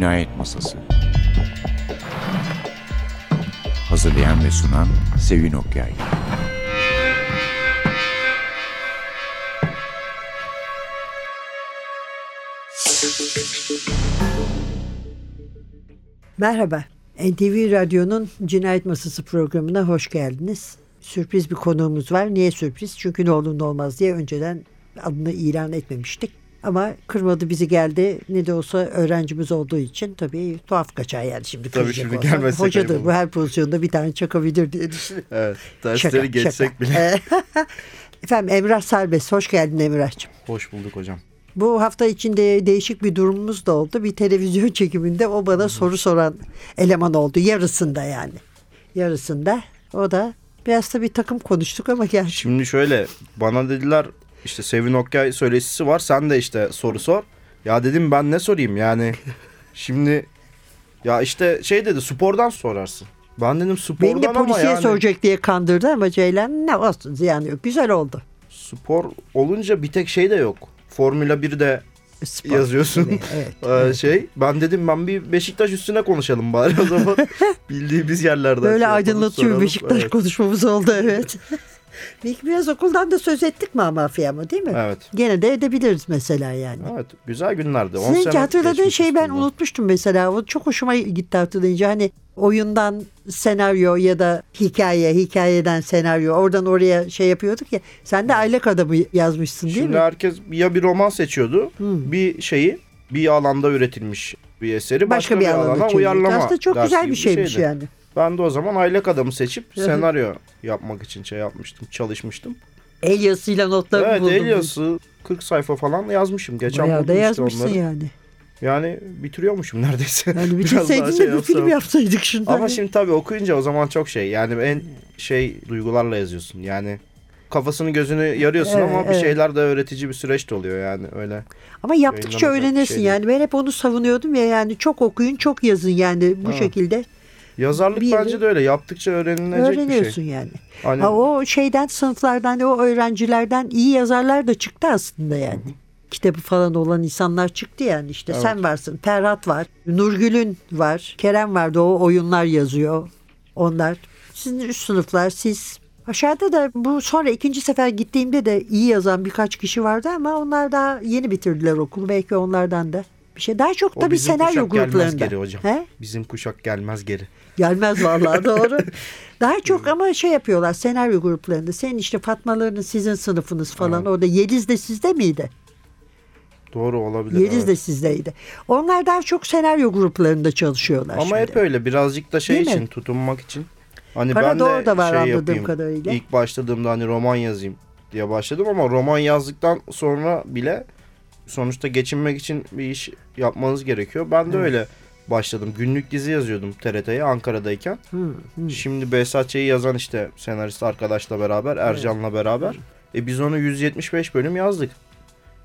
Cinayet Masası Hazırlayan ve sunan Sevin Okyay Merhaba. NTV Radyo'nun Cinayet Masası programına hoş geldiniz. Sürpriz bir konuğumuz var. Niye sürpriz? Çünkü ne olur ne olmaz diye önceden adını ilan etmemiştik. Ama kırmadı bizi geldi. Ne de olsa öğrencimiz olduğu için tabii tuhaf kaçar yani şimdi. Tabii şimdi olsa. gelmezse Hocadır bu her pozisyonda bir tane çakabilir diye düşünüyorum. Evet. Şaka, Dersleri geçsek şaka. bile. Efendim Emrah Serbest. Hoş geldin Emrah'cığım. Hoş bulduk hocam. Bu hafta içinde değişik bir durumumuz da oldu. Bir televizyon çekiminde o bana soru soran eleman oldu. Yarısında yani. Yarısında. O da biraz da bir takım konuştuk ama gel. Şimdi şöyle bana dediler işte Sevin Okyay söyleşisi var sen de işte soru sor. Ya dedim ben ne sorayım yani. Şimdi ya işte şey dedi spordan sorarsın. Ben dedim spordan Beni de polisiye yani soracak diye kandırdı ama Ceylan ne olsun ziyanı yok. Güzel oldu. spor olunca bir tek şey de yok. Formula 1'de Spor. yazıyorsun. Evet, evet, Ee, evet. şey ben dedim ben bir Beşiktaş üstüne konuşalım bari o zaman. Bildiğimiz yerlerden. Böyle şey aydınlatıyor. Beşiktaş Evet. konuşmamız oldu evet. Belki biraz okuldan da söz ettik mi ama ama değil mi? Evet. Gene de edebiliriz mesela yani. Evet güzel günlerdi. 10 Senin sene hatırladığın şeyi ben üstünden. unutmuştum mesela. O çok hoşuma gitti hatırlayınca. Hani oyundan senaryo ya da hikaye, hikayeden senaryo. Oradan oraya şey yapıyorduk ya. Sen de aylak adamı yazmışsın değil Şimdi mi? herkes ya bir roman seçiyordu, bir şeyi bir alanda üretilmiş bir eseri başka, Başka bir alana alana çeviriyordu. uyarlama. Aslında çok güzel bir şeymiş şeydi. yani. Ben de o zaman aylak adamı seçip senaryo yapmak için şey yapmıştım, çalışmıştım. El yazısıyla notlarımı evet, buldum. el yazısı 40 sayfa falan yazmışım. Geçen Bayağı da işte yazmışsın onları. yani. Yani bitiriyormuşum neredeyse. Yani bitirseydin şey de bir film yapsaydık şundan. Ama şimdi tabii okuyunca o zaman çok şey. Yani en şey duygularla yazıyorsun. Yani kafasını gözünü yarıyorsun Evet, ama bir evet. şeyler de öğretici bir süreç de oluyor yani öyle. Ama yaptıkça bir öğrenirsin şey yani. Ben hep onu savunuyordum ya yani çok okuyun çok yazın yani bu Ha. şekilde Yazarlık Bir- bence de öyle. Yaptıkça öğrenilecek bir öğreniyorsun şey. yani. Hani Ha, o şeyden sınıflardan o öğrencilerden iyi yazarlar da çıktı aslında yani. Kitabı falan olan insanlar çıktı yani işte Evet. sen varsın Ferhat var Nurgül'ün var Kerem vardı o oyunlar yazıyor onlar sizin üst sınıflar siz aşağıda da bu sonra ikinci sefer gittiğimde de iyi yazan birkaç kişi vardı ama onlar daha yeni bitirdiler okulu belki onlardan da bir şey daha çok o tabii bizim senaryo kuşak gelmez gruplarında. geri hocam. He? Bizim kuşak gelmez geri. Gelmez vallahi doğru. Daha çok ama şey yapıyorlar senaryo gruplarında. Senin işte Fatmaların sizin sınıfınız falan Evet. orada Yeliz de sizde miydi? Doğru olabilir. Yeliz evet. de sizdeydi. Onlar daha çok senaryo gruplarında çalışıyorlar. Ama şimdi. hep öyle birazcık da şey Değil mi? için tutunmak için. Hani Para ben da de orada var şey yapayım. kadarıyla. İlk başladığımda hani roman yazayım diye başladım ama roman yazdıktan sonra bile sonuçta geçinmek için bir iş yapmanız gerekiyor. Ben de öyle başladım. Günlük dizi yazıyordum TRT'ye Ankara'dayken. Hı, hı. Şimdi Behzatçı'yı yazan işte senarist arkadaşla beraber, Ercan'la beraber. E biz onu 175 bölüm yazdık.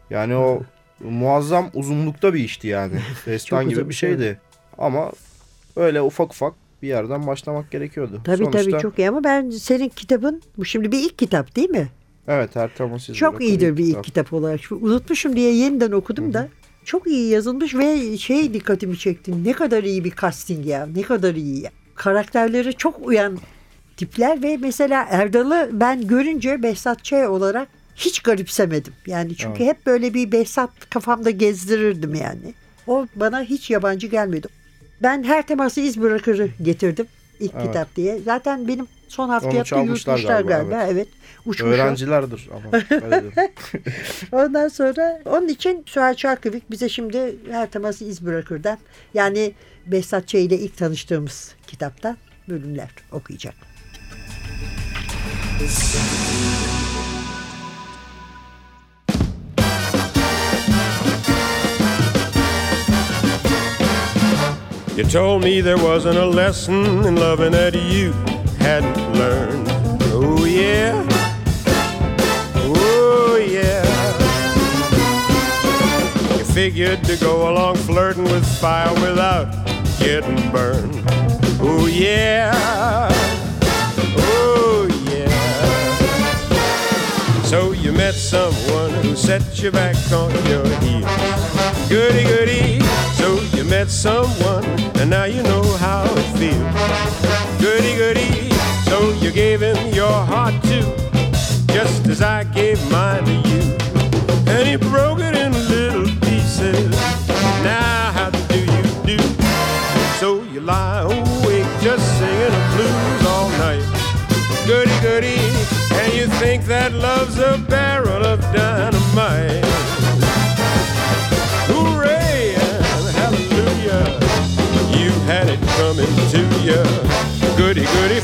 Yani o muazzam uzunlukta bir işti yani. Destan gibi bir şeydi. Ama öyle ufak ufak bir yerden başlamak gerekiyordu. Tabii Sonuçta, tabii çok iyi ama ben senin kitabın bu şimdi bir ilk kitap değil mi? Evet siz Çok iyidir bir ilk kitap. kitap olarak. Şu- Unutmuşum diye yeniden okudum da. Çok iyi yazılmış ve şey dikkatimi çekti. Ne kadar iyi bir casting ya. Ne kadar iyi ya. Karakterleri çok uyan tipler ve mesela Erdal'ı ben görünce Behzat Ç. olarak hiç garipsemedim. Yani çünkü hep böyle bir Behzat kafamda gezdirirdim yani. O bana hiç yabancı gelmedi. Ben her teması iz bırakırı getirdim ilk Evet. kitap diye. Zaten benim son hafta Onu çalmışlar yurtmuşlar galiba, galiba. Evet. Uçmuşlar. Öğrencilerdir ama. Ondan sonra onun için Süheyl Çarkıvik bize şimdi her teması iz bırakırdan yani Behzat Ç. ile ilk tanıştığımız kitaptan bölümler okuyacak. You told me there wasn't a lesson in loving that you hadn't learned. Oh, yeah. Oh, yeah. You figured to go along flirting with fire without getting burned. Oh, yeah. Oh, yeah. So you met someone who set you back on your heels. Goody, goody. So you met someone, and now you know how it feels. Goody, goody. So you gave him your heart too, just as I gave mine to you. And he broke it in little pieces. Now how do you do? So you lie awake just singing the blues all night. Goody, goody. And you think that love's a barrel of dynamite. Hooray and hallelujah. You had it coming to you. Goody, goody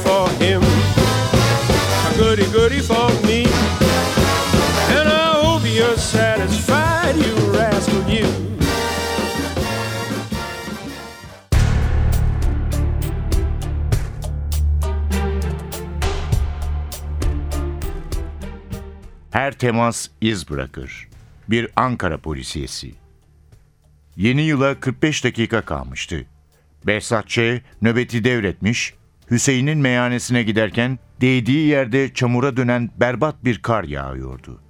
Her temas iz bırakır. Bir Ankara polisiyesi. Yeni yıla 45 dakika kalmıştı. Behzat Ç. nöbeti devretmiş, Hüseyin'in meyhanesine giderken değdiği yerde çamura dönen berbat bir kar yağıyordu.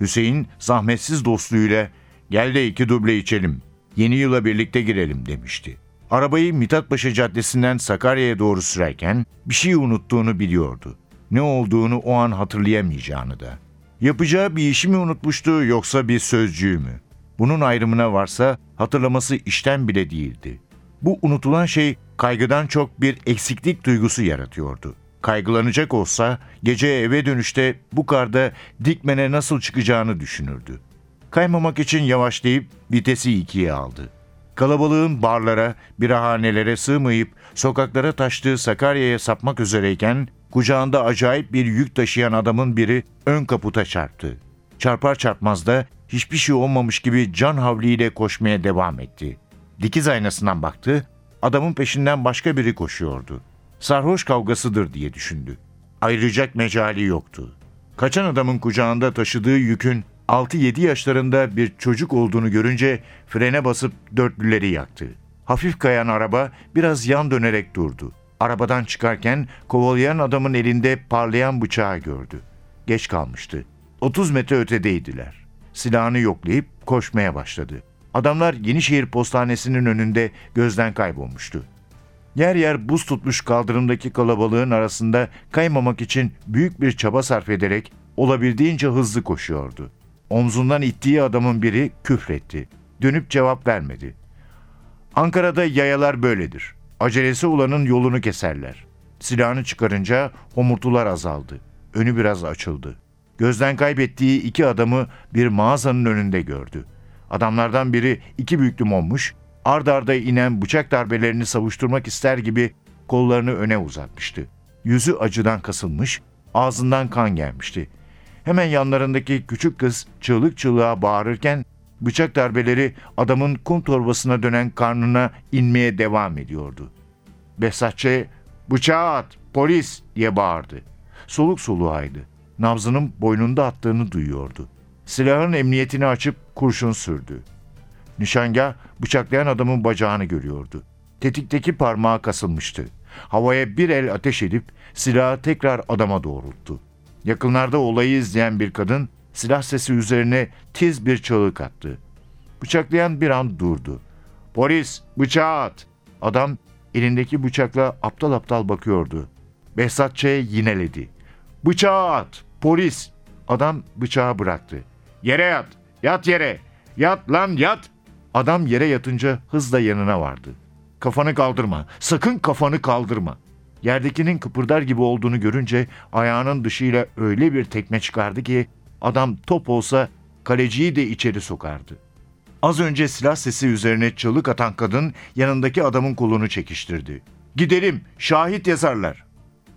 Hüseyin zahmetsiz dostluğuyla gel de iki duble içelim, yeni yıla birlikte girelim demişti. Arabayı Mithatpaşa Caddesi'nden Sakarya'ya doğru sürerken bir şey unuttuğunu biliyordu. Ne olduğunu o an hatırlayamayacağını da. Yapacağı bir işi mi unutmuştu yoksa bir sözcüğü mü? Bunun ayrımına varsa hatırlaması işten bile değildi. Bu unutulan şey kaygıdan çok bir eksiklik duygusu yaratıyordu. Kaygılanacak olsa gece eve dönüşte bu karda dikmene nasıl çıkacağını düşünürdü. Kaymamak için yavaşlayıp vitesi ikiye aldı. Kalabalığın barlara, birahanelere sığmayıp sokaklara taştığı Sakarya'ya sapmak üzereyken kucağında acayip bir yük taşıyan adamın biri ön kaputa çarptı. Çarpar çarpmaz da hiçbir şey olmamış gibi can havliyle koşmaya devam etti. Dikiz aynasından baktı, adamın peşinden başka biri koşuyordu. Sarhoş kavgasıdır diye düşündü. Ayrılacak mecali yoktu. Kaçan adamın kucağında taşıdığı yükün 6-7 yaşlarında bir çocuk olduğunu görünce frene basıp dörtlüleri yaktı. Hafif kayan araba biraz yan dönerek durdu. Arabadan çıkarken kovalayan adamın elinde parlayan bıçağı gördü. Geç kalmıştı. 30 metre ötedeydiler. Silahını yoklayıp koşmaya başladı. Adamlar Yenişehir Postanesi'nin önünde gözden kaybolmuştu. Yer yer buz tutmuş kaldırımdaki kalabalığın arasında kaymamak için büyük bir çaba sarf ederek olabildiğince hızlı koşuyordu. Omzundan ittiği adamın biri küfretti. Dönüp cevap vermedi. Ankara'da yayalar böyledir. Acelesi olanın yolunu keserler. Silahını çıkarınca homurtular azaldı. Önü biraz açıldı. Gözden kaybettiği iki adamı bir mağazanın önünde gördü. Adamlardan biri iki büklüm olmuş, ard arda inen bıçak darbelerini savuşturmak ister gibi kollarını öne uzatmıştı. Yüzü acıdan kasılmış, ağzından kan gelmişti. Hemen yanlarındaki küçük kız çığlık çığlığa bağırırken bıçak darbeleri adamın kum torbasına dönen karnına inmeye devam ediyordu. Behzatçı bıçağı at polis diye bağırdı. Soluk soluğaydı. Nabzının boynunda attığını duyuyordu. Silahın emniyetini açıp kurşun sürdü. Nişangah bıçaklayan adamın bacağını görüyordu. Tetikteki parmağı kasılmıştı. Havaya bir el ateş edip silahı tekrar adama doğrulttu. Yakınlarda olayı izleyen bir kadın silah sesi üzerine tiz bir çığlık attı. Bıçaklayan bir an durdu. Polis bıçağı at. Adam elindeki bıçakla aptal aptal bakıyordu. Behzat Ç. yineledi. Bıçağı at. Polis. Adam bıçağı bıraktı. Yere yat. Yat yere. Yat lan yat. Adam yere yatınca hızla yanına vardı. Kafanı kaldırma. Sakın kafanı kaldırma. Yerdekinin kıpırdar gibi olduğunu görünce ayağının dışıyla öyle bir tekme çıkardı ki adam top olsa kaleciyi de içeri sokardı. Az önce silah sesi üzerine çığlık atan kadın yanındaki adamın kolunu çekiştirdi. Gidelim, şahit yazarlar.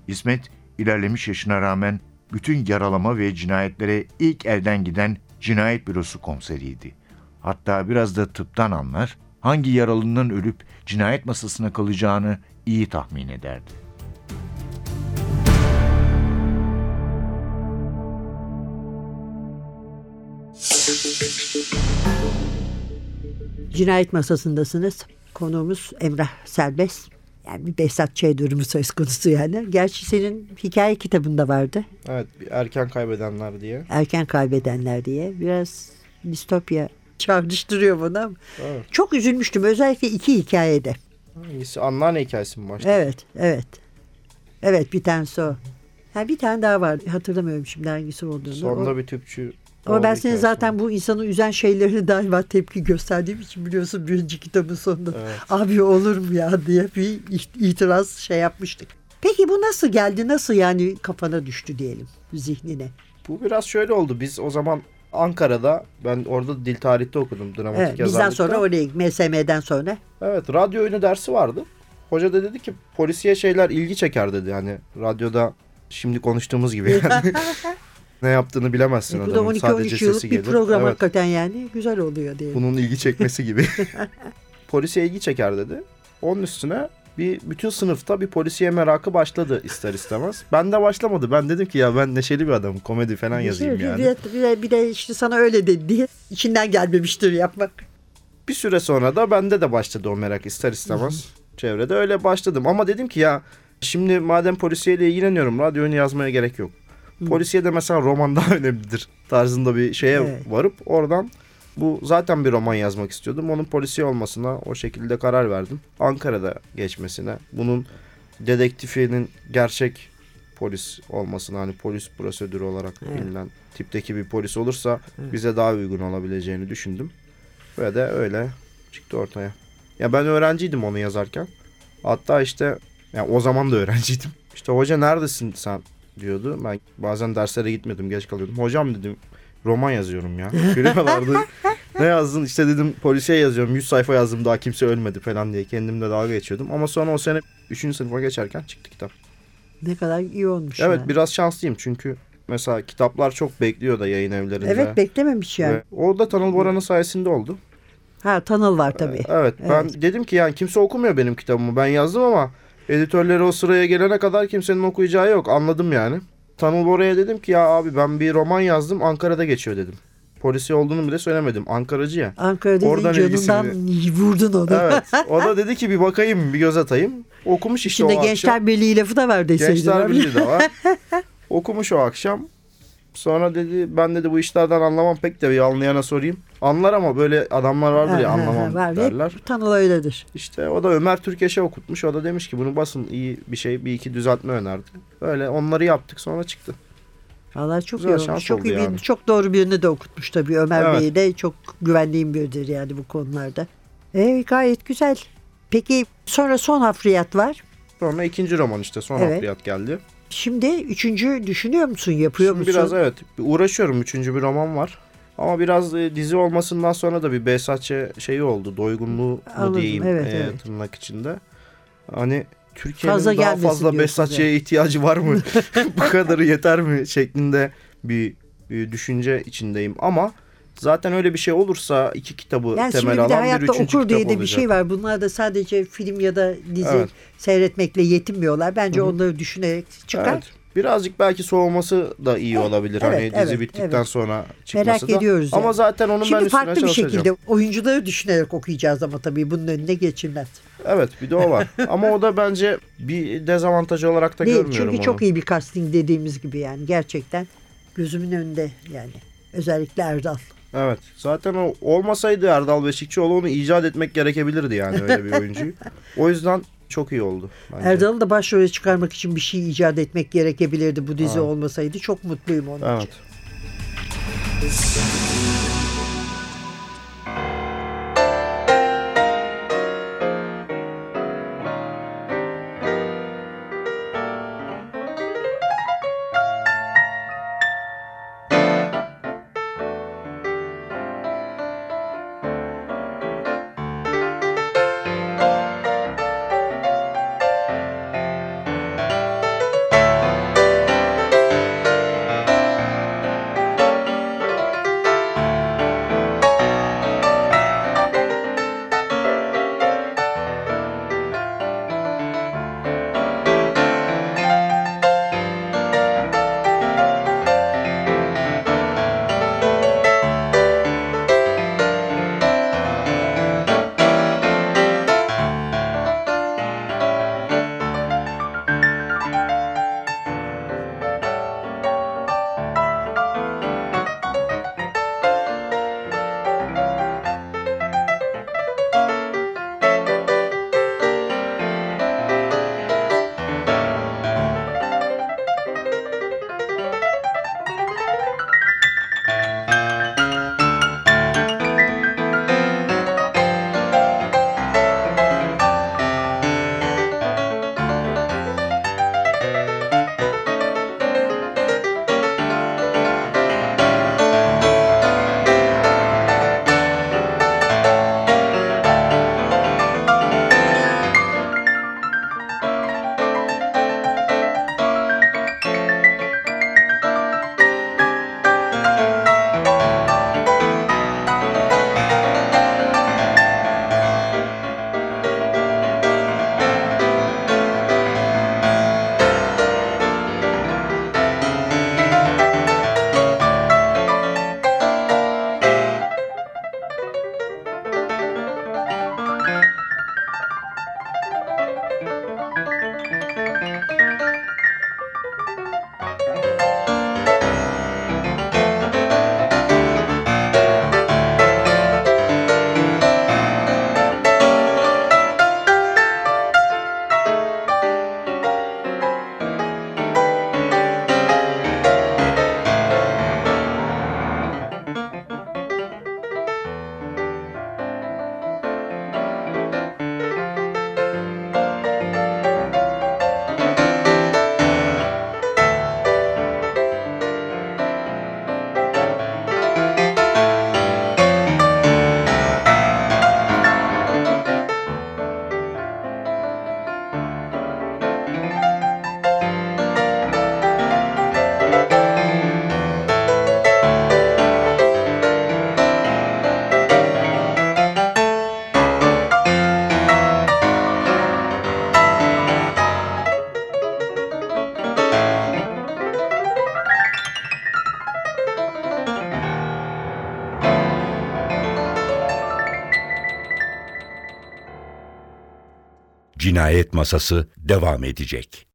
İsmet ilerlemiş yaşına rağmen bütün yaralama ve cinayetlere ilk elden giden cinayet bürosu komiseriydi. Hatta biraz da tıptan anlar, hangi yaralının ölüp cinayet masasına kalacağını iyi tahmin ederdi. Cinayet masasındasınız. Konuğumuz Emrah Serbest. Yani bir Behzat Ç. durumu söz konusu yani. Gerçi senin hikaye kitabında vardı. Evet erken kaybedenler diye. Erken kaybedenler diye. Biraz distopya çağrıştırıyor bana. Evet. Çok üzülmüştüm özellikle iki hikayede. Hangisi? Anneanne hikayesi mi başta? Evet, evet. Evet bir tanesi o. Ha, bir tane daha var. Hatırlamıyorum şimdi hangisi olduğunu. Sonunda O- bir tüpçü. Ama ben senin zaten bu insanı üzen şeylerine daima tepki gösterdiğim için biliyorsun birinci kitabın sonunda. Evet. Abi olur mu ya diye bir itiraz şey yapmıştık. Peki bu nasıl geldi? Nasıl yani kafana düştü diyelim zihnine? Bu biraz şöyle oldu. Biz o zaman Ankara'da ben orada dil tarihte okudum dramatik Evet, bizden yazarlıkta. sonra oraya MSM'den sonra. Evet radyo oyunu dersi vardı. Hoca da dedi ki polisiye şeyler ilgi çeker dedi. Hani radyoda şimdi konuştuğumuz gibi yani. ne yaptığını bilemezsin E, bu da adamın. Sadece 12-13 yıllık sesi bir gelir. program Evet, hakikaten yani. Güzel oluyor diye. bunun ilgi çekmesi gibi. polisiye ilgi çeker dedi. Onun üstüne bir bütün sınıfta bir polisiye merakı başladı ister istemez. Ben de başlamadı. Ben dedim ki ya ben neşeli bir adamım. Komedi falan yazayım bir, yani. bir, de, bir, bir de işte sana öyle dedi diye içinden gelmemiştir yapmak. Bir süre sonra da bende de başladı o merak ister istemez. Çevrede öyle başladım ama dedim ki ya şimdi madem polisiyeyle ilgileniyorum radyo oyunu yazmaya gerek yok. Polisiye de mesela roman daha önemlidir tarzında bir şeye Evet. varıp oradan bu zaten bir roman yazmak istiyordum. Onun polisiye olmasına o şekilde karar verdim. Ankara'da geçmesine. Bunun dedektifinin gerçek polis olmasına hani polis prosedürü olarak Evet. bilinen tipteki bir polis olursa bize daha uygun olabileceğini düşündüm. Ve de öyle çıktı ortaya. Ya ben öğrenciydim onu yazarken. Hatta işte ya o zaman da öğrenciydim. İşte hoca neredesin sen diyordu. Ben bazen derslere gitmiyordum geç kalıyordum. Hocam dedim roman yazıyorum ya. Gülüyorlardı. ne yazdın? İşte dedim polisiye yazıyorum. 100 sayfa yazdım daha kimse ölmedi falan diye kendimle dalga geçiyordum. Ama sonra o sene 3. sınıfa geçerken çıktı kitap. Ne kadar iyi olmuş. Evet ya. biraz şanslıyım çünkü mesela kitaplar çok bekliyor da yayın evlerinde. Evet beklememiş yani. Ve o da Tanıl Boran'ın sayesinde oldu. Ha tanıl var tabii. Evet ben Evet. dedim ki yani kimse okumuyor benim kitabımı. Ben yazdım ama editörleri o sıraya gelene kadar kimsenin okuyacağı yok. Anladım yani. Tanıl Bora'ya dedim ki ya abi ben bir roman yazdım Ankara'da geçiyor dedim. Polisi olduğunu bile söylemedim. Ankaracı ya. Ankara'da Oradan canından vurdun onu. Evet. O da dedi ki bir bakayım bir göz atayım. Okumuş işte İçinde o Gençler akşam. Birliği lafı da var deseydin. Gençler. Birliği de var. Okumuş o akşam. Sonra dedi ben dedi bu işlerden anlamam pek de bir anlayana sorayım. Anlar ama böyle adamlar vardır ya anlamam var. derler. Tanıl öyledir. İşte o da Ömer Türkeş'e okutmuş. O da demiş ki bunu basın iyi bir şey bir iki düzeltme önerdi. Böyle onları yaptık sonra çıktı. Vallahi çok Güzel iyi olmuş. Çok iyi bir, yani. çok doğru birini de okutmuş tabii. Ömer Evet. Bey de çok güvendiğim biridir yani bu konularda. E, gayet güzel. Peki sonra son hafriyat var. Sonra ikinci roman işte son Evet. hafriyat geldi. Şimdi üçüncü düşünüyor musun? Yapıyor Şimdi musun? biraz evet uğraşıyorum. Üçüncü bir roman var. Ama biraz e, dizi olmasından sonra da bir Behzatçı şeyi oldu. Doygunluğu mu diyeyim evet, e, evet. tırnak içinde. Hani Türkiye'nin Fazla daha fazla Behzatçı'ya ihtiyacı var mı? Bu kadarı yeter mi? Şeklinde bir, bir düşünce içindeyim. Ama zaten öyle bir şey olursa iki kitabı Yani temel bir de alan bir hayatta üçüncü okur diye de bir olacak. şey var. Bunlar da sadece film ya da dizi Evet. seyretmekle yetinmiyorlar. Bence onları düşünerek çıkar. Evet. Birazcık belki soğuması da iyi olabilir. evet, hani dizi evet, bittikten evet. sonra çıkması Merak da. ediyoruz Ama yani. zaten onun ben Şimdi üstüne farklı bir şekilde oyuncuları düşünerek okuyacağız ama tabii bunun önüne geçilmez. Evet bir de o var. Ama o da bence bir dezavantaj olarak da Değil görmüyorum çünkü onu. çok iyi bir casting dediğimiz gibi yani gerçekten gözümün önünde yani. Özellikle Erdal. Evet. Zaten o olmasaydı Erdal Beşikçioğlu onu icat etmek gerekebilirdi yani öyle bir oyuncuyu. O yüzden çok iyi oldu. Bence. Erdal'ı da başrole çıkarmak için bir şey icat etmek gerekebilirdi bu dizi Ha. olmasaydı. Çok mutluyum onun Evet. için. Masası devam edecek.